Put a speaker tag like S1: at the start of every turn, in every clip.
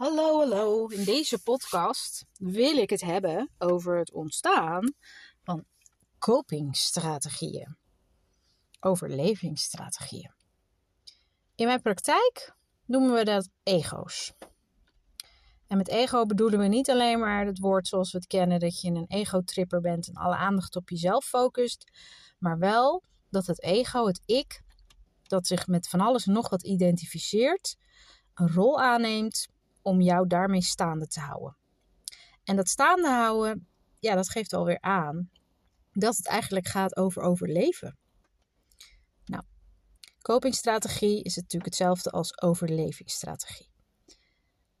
S1: Hallo, hallo. In deze podcast wil ik het hebben over het ontstaan van copingstrategieën, overlevingsstrategieën. In mijn praktijk noemen we dat ego's. En met ego bedoelen we niet alleen maar het woord zoals we het kennen, dat je een ego-tripper bent en alle aandacht op jezelf focust, maar wel dat het ego, het ik, dat zich met van alles en nog wat identificeert, een rol aanneemt om jou daarmee staande te houden. En dat staande houden, ja, dat geeft alweer aan dat het eigenlijk gaat over overleven. Nou, copingstrategie is natuurlijk hetzelfde als overlevingsstrategie.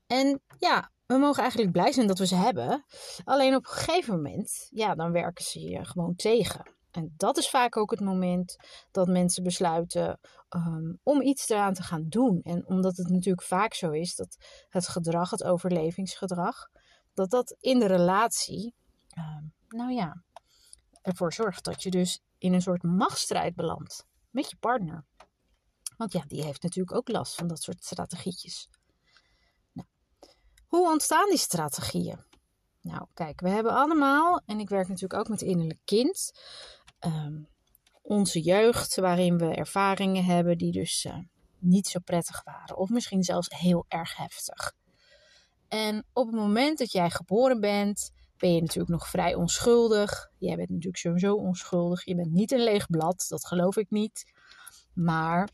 S1: En ja, we mogen eigenlijk blij zijn dat we ze hebben. Alleen op een gegeven moment, ja, dan werken ze je gewoon tegen. En dat is vaak ook het moment dat mensen besluiten um, om iets eraan te gaan doen. En omdat het natuurlijk vaak zo is dat het gedrag, het overlevingsgedrag, dat dat in de relatie, um, nou ja, ervoor zorgt dat je dus in een soort machtsstrijd belandt met je partner. Want ja, die heeft natuurlijk ook last van dat soort strategietjes. Nou, hoe ontstaan die strategieën? Nou, kijk, we hebben allemaal, en ik werk natuurlijk ook met innerlijk kind, um, onze jeugd, waarin we ervaringen hebben die dus uh, niet zo prettig waren, of misschien zelfs heel erg heftig. En op het moment dat jij geboren bent, ben je natuurlijk nog vrij onschuldig. Jij bent natuurlijk sowieso onschuldig. Je bent niet een leeg blad, dat geloof ik niet. Maar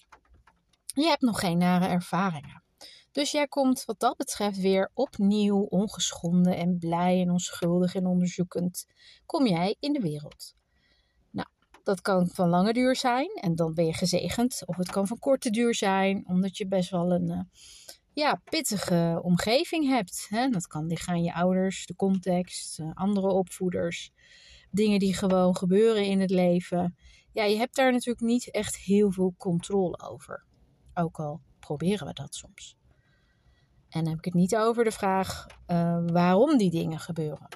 S1: je hebt nog geen nare ervaringen. Dus jij komt wat dat betreft weer opnieuw ongeschonden en blij en onschuldig en onderzoekend. Kom jij in de wereld. Dat kan van lange duur zijn en dan ben je gezegend. Of het kan van korte duur zijn, omdat je best wel een uh, ja, pittige omgeving hebt. Hè? Dat kan liggen aan je ouders, de context, uh, andere opvoeders. Dingen die gewoon gebeuren in het leven. Ja, je hebt daar natuurlijk niet echt heel veel controle over. Ook al proberen we dat soms. En dan heb ik het niet over de vraag uh, waarom die dingen gebeuren.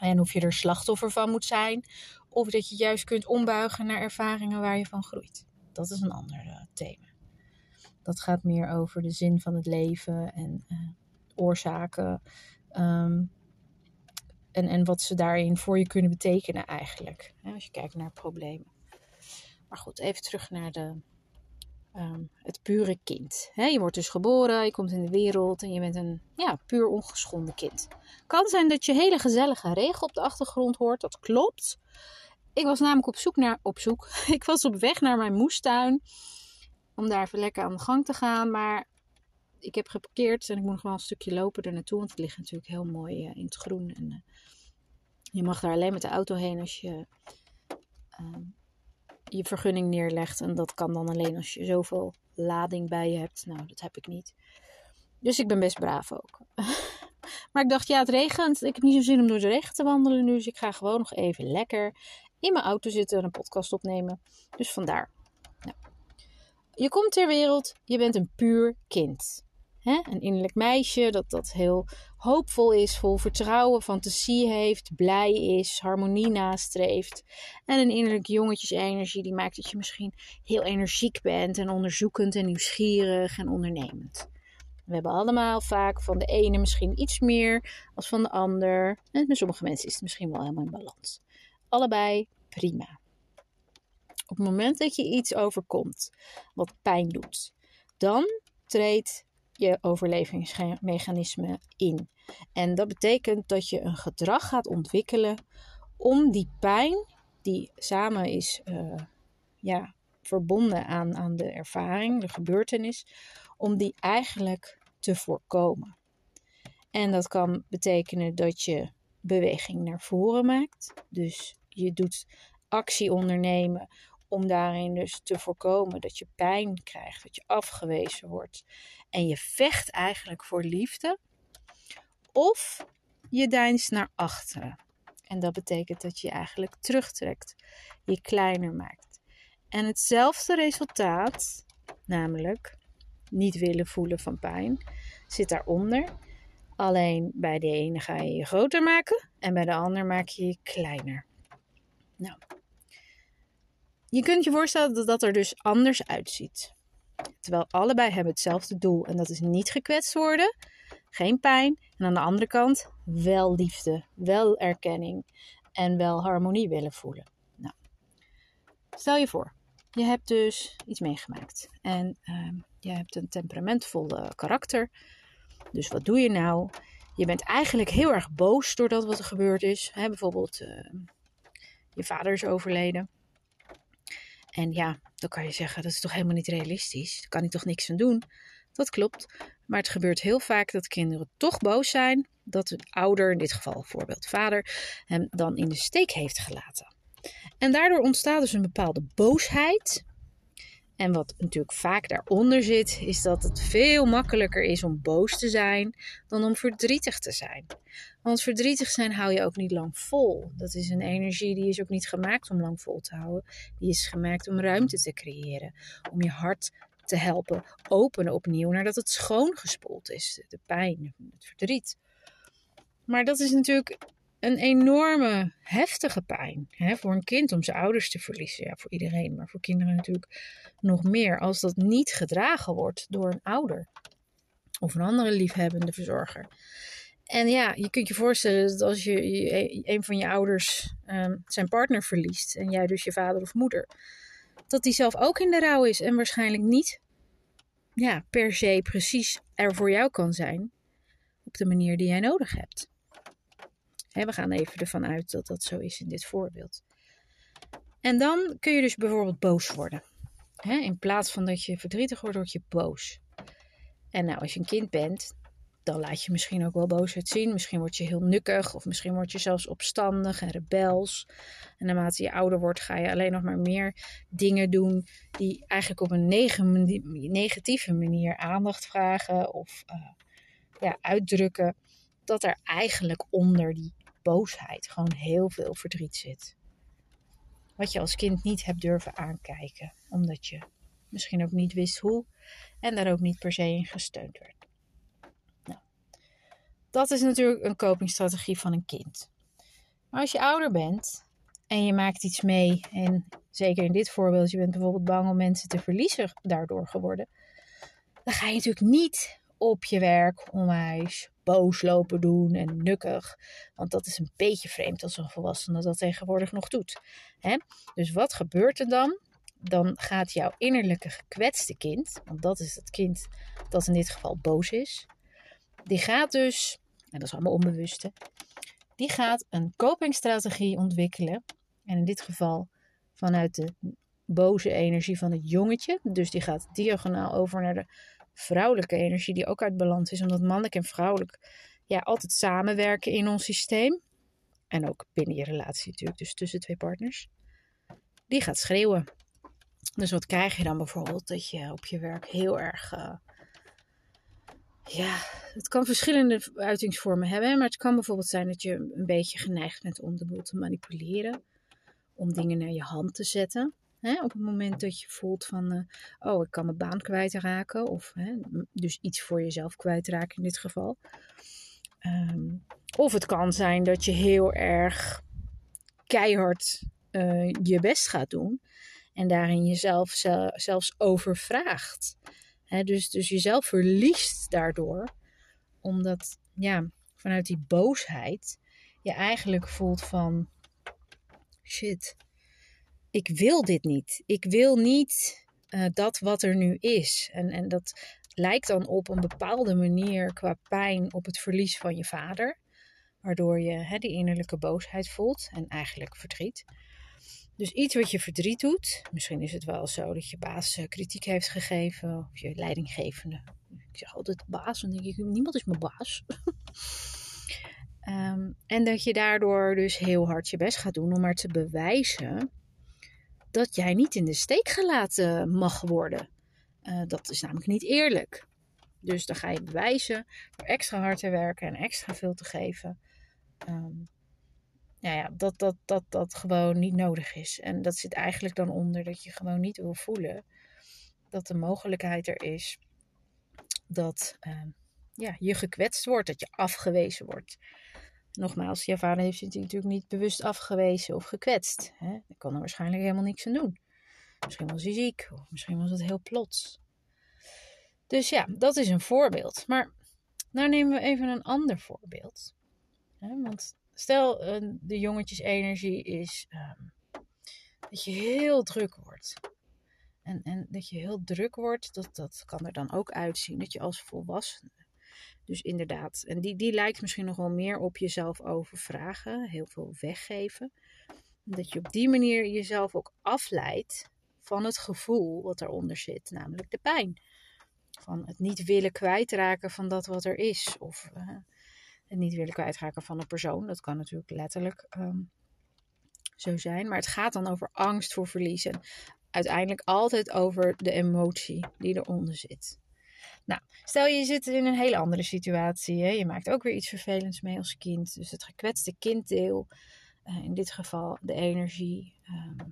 S1: En of je er slachtoffer van moet zijn, of dat je juist kunt ombuigen naar ervaringen waar je van groeit. Dat is een ander uh, thema. Dat gaat meer over de zin van het leven en uh, oorzaken. Um, en, en wat ze daarin voor je kunnen betekenen eigenlijk. Hè, als je kijkt naar problemen. Maar goed, even terug naar de, um, het pure kind. He, je wordt dus geboren, je komt in de wereld en je bent een ja, puur ongeschonden kind. Kan zijn dat je hele gezellige regen op de achtergrond hoort, dat klopt. Ik was namelijk op zoek naar, op zoek, ik was op weg naar mijn moestuin om daar even lekker aan de gang te gaan, maar ik heb geparkeerd en ik moet nog wel een stukje lopen er naartoe, want het ligt natuurlijk heel mooi uh, in het groen. En uh, je mag daar alleen met de auto heen als je uh, je vergunning neerlegt. En dat kan dan alleen als je zoveel lading bij je hebt. Nou, dat heb ik niet. Dus ik ben best braaf ook. maar ik dacht, ja, het regent. Ik heb niet zo zin om door de regen te wandelen nu. Dus ik ga gewoon nog even lekker in mijn auto zitten en een podcast opnemen. Dus vandaar. Nou. Je komt ter wereld, je bent een puur kind. Een innerlijk meisje dat, dat heel hoopvol is, vol vertrouwen, fantasie heeft, blij is, harmonie nastreeft. En een innerlijk jongetjesenergie die maakt dat je misschien heel energiek bent en onderzoekend en nieuwsgierig en ondernemend. We hebben allemaal vaak van de ene misschien iets meer als van de ander. En met sommige mensen is het misschien wel helemaal in balans. Allebei prima. Op het moment dat je iets overkomt wat pijn doet, dan treedt je overlevingsmechanisme in. En dat betekent dat je een gedrag gaat ontwikkelen om die pijn, die samen is uh, ja, verbonden aan, aan de ervaring, de gebeurtenis, om die eigenlijk te voorkomen. En dat kan betekenen dat je beweging naar voren maakt. Dus je doet actie ondernemen om daarin dus te voorkomen dat je pijn krijgt, dat je afgewezen wordt. En je vecht eigenlijk voor liefde. Of je deinst naar achteren. En dat betekent dat je je eigenlijk terugtrekt, je kleiner maakt. En hetzelfde resultaat, namelijk niet willen voelen van pijn, zit daaronder. Alleen bij de ene ga je je groter maken en bij de ander maak je je kleiner. Nou, je kunt je voorstellen dat dat er dus anders uitziet. Terwijl allebei hebben hetzelfde doel en dat is niet gekwetst worden, geen pijn. En aan de andere kant wel liefde, wel erkenning en wel harmonie willen voelen. Nou, stel je voor, je hebt dus iets meegemaakt en uh, je hebt een temperamentvolle karakter. Dus wat doe je nou? Je bent eigenlijk heel erg boos door dat wat er gebeurd is. Hè, bijvoorbeeld, uh, je vader is overleden. En ja, dan kan je zeggen, dat is toch helemaal niet realistisch. Daar kan ik toch niks aan doen. Dat klopt. Maar het gebeurt heel vaak dat kinderen toch boos zijn dat een ouder, in dit geval bijvoorbeeld vader, hem dan in de steek heeft gelaten. En daardoor ontstaat dus een bepaalde boosheid. En wat natuurlijk vaak daaronder zit, is dat het veel makkelijker is om boos te zijn dan om verdrietig te zijn. Want verdrietig zijn hou je ook niet lang vol. Dat is een energie die is ook niet gemaakt om lang vol te houden. Die is gemaakt om ruimte te creëren, om je hart te helpen openen opnieuw nadat het schoongespoeld is. De pijn, het verdriet. Maar dat is natuurlijk een enorme, heftige pijn hè, voor een kind om zijn ouders te verliezen. Ja, voor iedereen, maar voor kinderen natuurlijk nog meer. Als dat niet gedragen wordt door een ouder of een andere liefhebbende verzorger. En ja, je kunt je voorstellen dat als je, een van je ouders um, zijn partner verliest en jij dus je vader of moeder, dat die zelf ook in de rouw is en waarschijnlijk niet ja, per se precies er voor jou kan zijn op de manier die jij nodig hebt. We gaan even ervan uit dat dat zo is in dit voorbeeld. En dan kun je dus bijvoorbeeld boos worden. in plaats van dat je verdrietig wordt, word je boos. En nou, als je een kind bent, dan laat je misschien ook wel boosheid zien. Misschien word je heel nukkig of misschien word je zelfs opstandig en rebels. En naarmate je ouder wordt, ga je alleen nog maar meer dingen doen die eigenlijk op een negatieve manier aandacht vragen of uh, ja, uitdrukken dat er eigenlijk onder die boosheid gewoon heel veel verdriet zit. Wat je als kind niet hebt durven aankijken, omdat je misschien ook niet wist hoe en daar ook niet per se in gesteund werd. Dat is natuurlijk een copingstrategie van een kind. Maar als je ouder bent en je maakt iets mee, en zeker in dit voorbeeld, je bent bijvoorbeeld bang om mensen te verliezen daardoor geworden, dan ga je natuurlijk niet op je werk onwijs boos lopen doen en nukkig. Want dat is een beetje vreemd als een volwassene dat tegenwoordig nog doet. Hè? Dus wat gebeurt er dan? Dan gaat jouw innerlijke gekwetste kind, want dat is het kind dat in dit geval boos is, die gaat dus en dat is allemaal onbewuste, die gaat een copingstrategie ontwikkelen. En in dit geval vanuit de boze energie van het jongetje. Dus die gaat diagonaal over naar de vrouwelijke energie, die ook uit balans is, omdat mannelijk en vrouwelijk ja, altijd samenwerken in ons systeem. En ook binnen je relatie natuurlijk, dus tussen twee partners. Die gaat schreeuwen. Dus wat krijg je dan bijvoorbeeld? Dat je op je werk heel erg uh, ja, het kan verschillende uitingsvormen hebben. Maar het kan bijvoorbeeld zijn dat je een beetje geneigd bent om de boel te manipuleren. Om dingen naar je hand te zetten. Hè? Op het moment dat je voelt van, uh, oh, ik kan mijn baan kwijtraken. Of hè, dus iets voor jezelf kwijtraken in dit geval. Um, of het kan zijn dat je heel erg keihard uh, je best gaat doen. En daarin jezelf zelfs overvraagt dus, dus jezelf verliest daardoor. Omdat, ja, vanuit die boosheid je eigenlijk voelt van... Shit, ik wil dit niet. Ik wil niet uh, dat wat er nu is. En, en dat lijkt dan op een bepaalde manier qua pijn op het verlies van je vader. Waardoor je hè, die innerlijke boosheid voelt en eigenlijk verdriet. Dus iets wat je verdriet doet. Misschien is het wel zo dat je baas eh, kritiek heeft gegeven. Of je leidinggevende. Ik zeg altijd baas, dan denk ik, niemand is mijn baas. um, en dat je daardoor dus heel hard je best gaat doen om maar te bewijzen dat jij niet in de steek gelaten mag worden. Uh, dat is namelijk niet eerlijk. Dus dan ga je bewijzen door extra hard te werken en extra veel te geven. Um, nou ja, dat, dat, dat dat gewoon niet nodig is. En dat zit eigenlijk dan onder dat je gewoon niet wil voelen dat de mogelijkheid er is dat uh, ja, je gekwetst wordt, dat je afgewezen wordt. Nogmaals, je vader heeft je natuurlijk niet bewust afgewezen of gekwetst. Hè? Hij kan er waarschijnlijk helemaal niks aan doen. Misschien was hij ziek, of misschien was het heel plots. Dus ja, dat is een voorbeeld. Maar Nou nemen we even een ander voorbeeld. Want stel, de jongetjesenergie is ehm, dat je heel druk wordt. En, en dat je heel druk wordt, dat, dat kan er dan ook uitzien dat je als volwassene. Dus inderdaad, en die, die lijkt misschien nog wel meer op jezelf overvragen, heel veel weggeven. Dat je op die manier jezelf ook afleidt van het gevoel wat eronder zit, namelijk de pijn. Van het niet willen kwijtraken van dat wat er is. Of uh, het niet willen kwijtraken van een persoon. Dat kan natuurlijk letterlijk ehm, zo zijn. Maar het gaat dan over angst voor verlies. En uiteindelijk altijd over de emotie die eronder zit. Nou, stel je zit in een hele andere situatie. Hè? Je maakt ook weer iets vervelends mee als kind. Dus het gekwetste kinddeel, uh, in dit geval de energie ehm,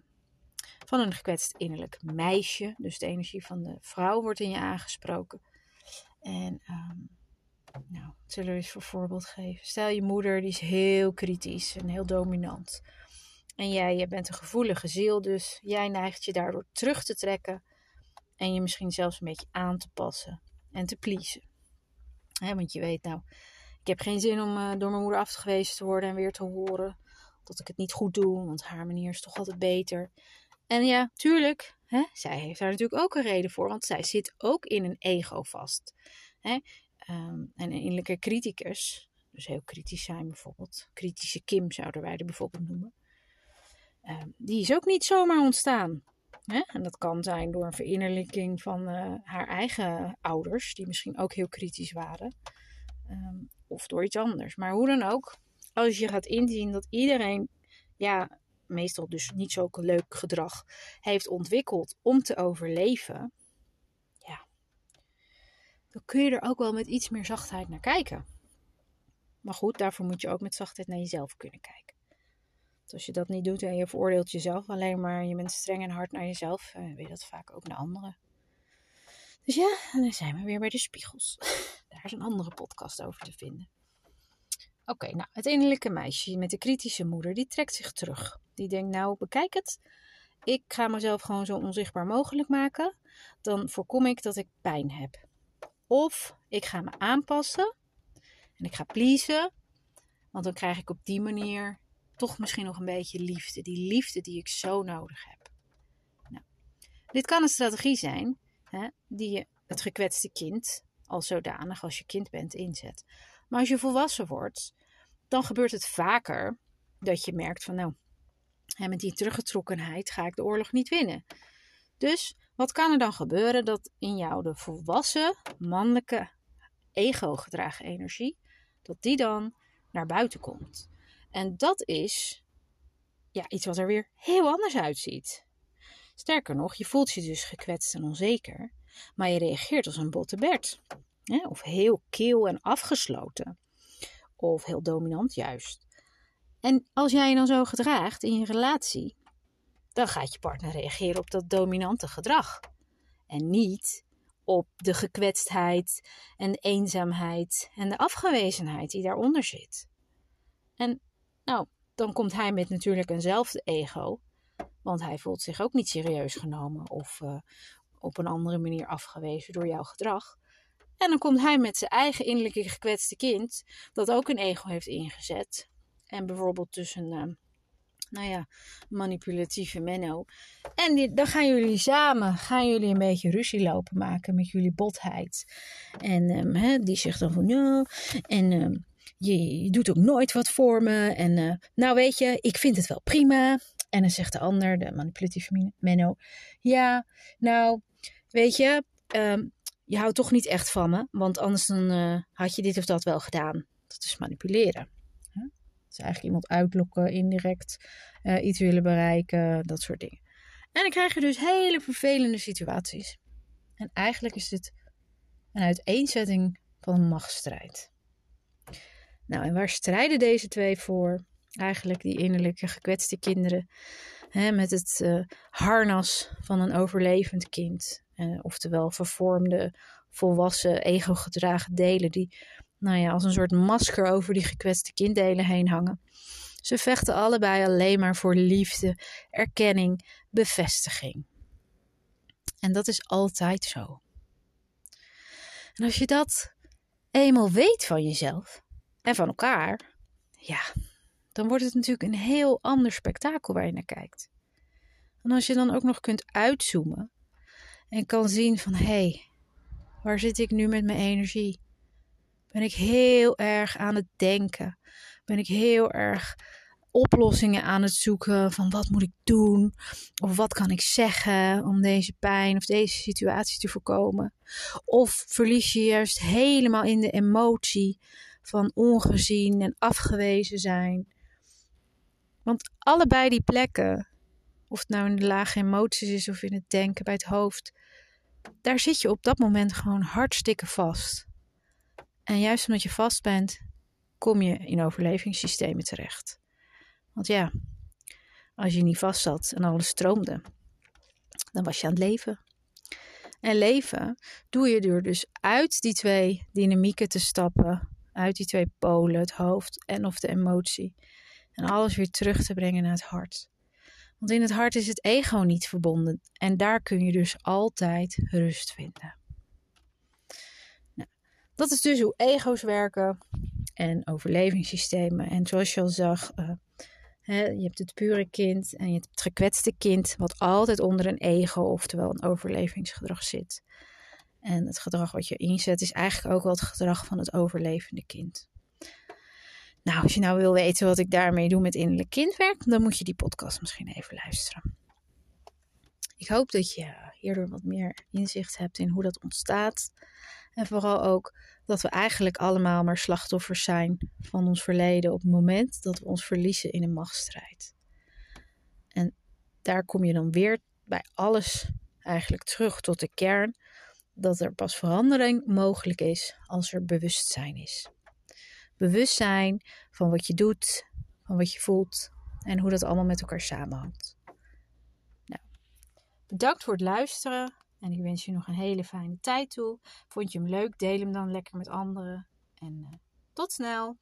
S1: van een gekwetst innerlijk meisje. Dus de energie van de vrouw wordt in je aangesproken. En um, nou, zullen we eens voor voorbeeld geven. Stel je moeder, die is heel kritisch en heel dominant. En jij je bent een gevoelige ziel, dus jij neigt je daardoor terug te trekken. En je misschien zelfs een beetje aan te passen en te pleasen. want je weet nou, ik heb geen zin om uh, door mijn moeder afgewezen te worden en weer te horen dat ik het niet goed doe, want haar manier is toch altijd beter. En ja, tuurlijk, zij heeft daar natuurlijk ook een reden voor, want zij zit ook in een ego vast. Um, en een innerlijke criticus, dus heel kritisch zijn bijvoorbeeld, kritische Kim zouden wij er bijvoorbeeld noemen, um, die is ook niet zomaar ontstaan. Hè? En dat kan zijn door een verinnerlijking van uh, haar eigen ouders, die misschien ook heel kritisch waren, um, of door iets anders. Maar hoe dan ook, als je gaat inzien dat iedereen ja, meestal dus niet zo leuk gedrag heeft ontwikkeld om te overleven, ja, dan kun je er ook wel met iets meer zachtheid naar kijken. Maar goed, daarvoor moet je ook met zachtheid naar jezelf kunnen kijken. Als je dat niet doet en je veroordeelt jezelf alleen maar, je bent streng en hard naar jezelf, eh, weet je dat vaak ook naar anderen. Dus ja, en dan zijn we weer bij de spiegels. Daar is een andere podcast over te vinden. Oké, nou, het innerlijke meisje met de kritische moeder, die trekt zich terug. Die denkt, nou, bekijk het. Ik ga mezelf gewoon zo onzichtbaar mogelijk maken. Dan voorkom ik dat ik pijn heb. Of ik ga me aanpassen en ik ga pleasen. Want dan krijg ik op die manier toch misschien nog een beetje liefde. Die liefde die ik zo nodig heb. Nou, dit kan een strategie zijn hè, die je het gekwetste kind al zodanig als je kind bent inzet. Maar als je volwassen wordt, dan gebeurt het vaker dat je merkt van nou, met die teruggetrokkenheid ga ik de oorlog niet winnen. Dus wat kan er dan gebeuren dat in jou de volwassen mannelijke ego gedragen energie, dat die dan naar buiten komt. En dat is ja, iets wat er weer heel anders uitziet. Sterker nog, je voelt je dus gekwetst en onzeker, maar je reageert als een botte bert. Of heel keel en afgesloten. Of heel dominant juist. En als jij je dan zo gedraagt in je relatie, dan gaat je partner reageren op dat dominante gedrag. En niet op de gekwetstheid en de eenzaamheid en de afgewezenheid die daaronder zit. En nou, dan komt hij met natuurlijk eenzelfde ego, want hij voelt zich ook niet serieus genomen of uh, op een andere manier afgewezen door jouw gedrag. En dan komt hij met zijn eigen innerlijke gekwetste kind, dat ook een ego heeft ingezet. En bijvoorbeeld tussen, uh, nou ja, manipulatieve Menno. En dan gaan jullie samen, gaan jullie een beetje ruzie lopen maken met jullie botheid. En um, die zegt dan van, ja, en... Um, je, doet ook nooit wat voor me. En uh, nou weet je, ik vind het wel prima. En dan zegt de ander, de manipulatieve Menno, ja, nou, weet je, um, je houdt toch niet echt van me, want anders dan uh, had je dit of dat wel gedaan. Dat is manipuleren. Dat is eigenlijk iemand uitlokken, indirect uh, iets willen bereiken, dat soort dingen. En dan krijg je dus hele vervelende situaties. En eigenlijk is dit een uiteenzetting van een machtsstrijd. Nou, en waar strijden deze twee voor? Eigenlijk die innerlijke gekwetste kinderen. Hè, met het uh, harnas van een overlevend kind. Uh, oftewel vervormde, volwassen, ego-gedragen delen die nou ja, als een soort masker over die gekwetste kinddelen heen hangen. Ze vechten allebei alleen maar voor liefde, erkenning, bevestiging. En dat is altijd zo. En als je dat eenmaal weet van jezelf en van elkaar, ja, dan wordt het natuurlijk een heel ander spektakel waar je naar kijkt. En als je dan ook nog kunt uitzoomen en kan zien van hé, hey, waar zit ik nu met mijn energie? Ben ik heel erg aan het denken? Ben ik heel erg oplossingen aan het zoeken van wat moet ik doen of wat kan ik zeggen om deze pijn of deze situatie te voorkomen? Of verlies je juist helemaal in de emotie van ongezien en afgewezen zijn? Want allebei die plekken, of het nou in de lage emoties is of in het denken bij het hoofd, daar zit je op dat moment gewoon hartstikke vast. En juist omdat je vast bent, kom je in overlevingssystemen terecht. Want ja, als je niet vast zat en alles stroomde, dan was je aan het leven. En leven doe je door dus uit die twee dynamieken te stappen, uit die twee polen, het hoofd en of de emotie. En alles weer terug te brengen naar het hart. Want in het hart is het ego niet verbonden. En daar kun je dus altijd rust vinden. Nou, dat is dus hoe ego's werken en overlevingssystemen. En zoals je al zag, uh, je hebt het pure kind en je hebt het gekwetste kind, wat altijd onder een ego, oftewel een overlevingsgedrag zit. En het gedrag wat je inzet is eigenlijk ook wel het gedrag van het overlevende kind. Nou, als je nou wil weten wat ik daarmee doe met innerlijk kindwerk, dan moet je die podcast misschien even luisteren. Ik hoop dat je hierdoor wat meer inzicht hebt in hoe dat ontstaat. En vooral ook dat we eigenlijk allemaal maar slachtoffers zijn van ons verleden op het moment dat we ons verliezen in een machtsstrijd. En daar kom je dan weer bij alles eigenlijk terug tot de kern dat er pas verandering mogelijk is als er bewustzijn is. Bewustzijn van wat je doet, van wat je voelt en hoe dat allemaal met elkaar samenhangt. Nou, bedankt voor het luisteren. En ik wens je nog een hele fijne tijd toe. Vond je hem leuk? Deel hem dan lekker met anderen. En uh, tot snel!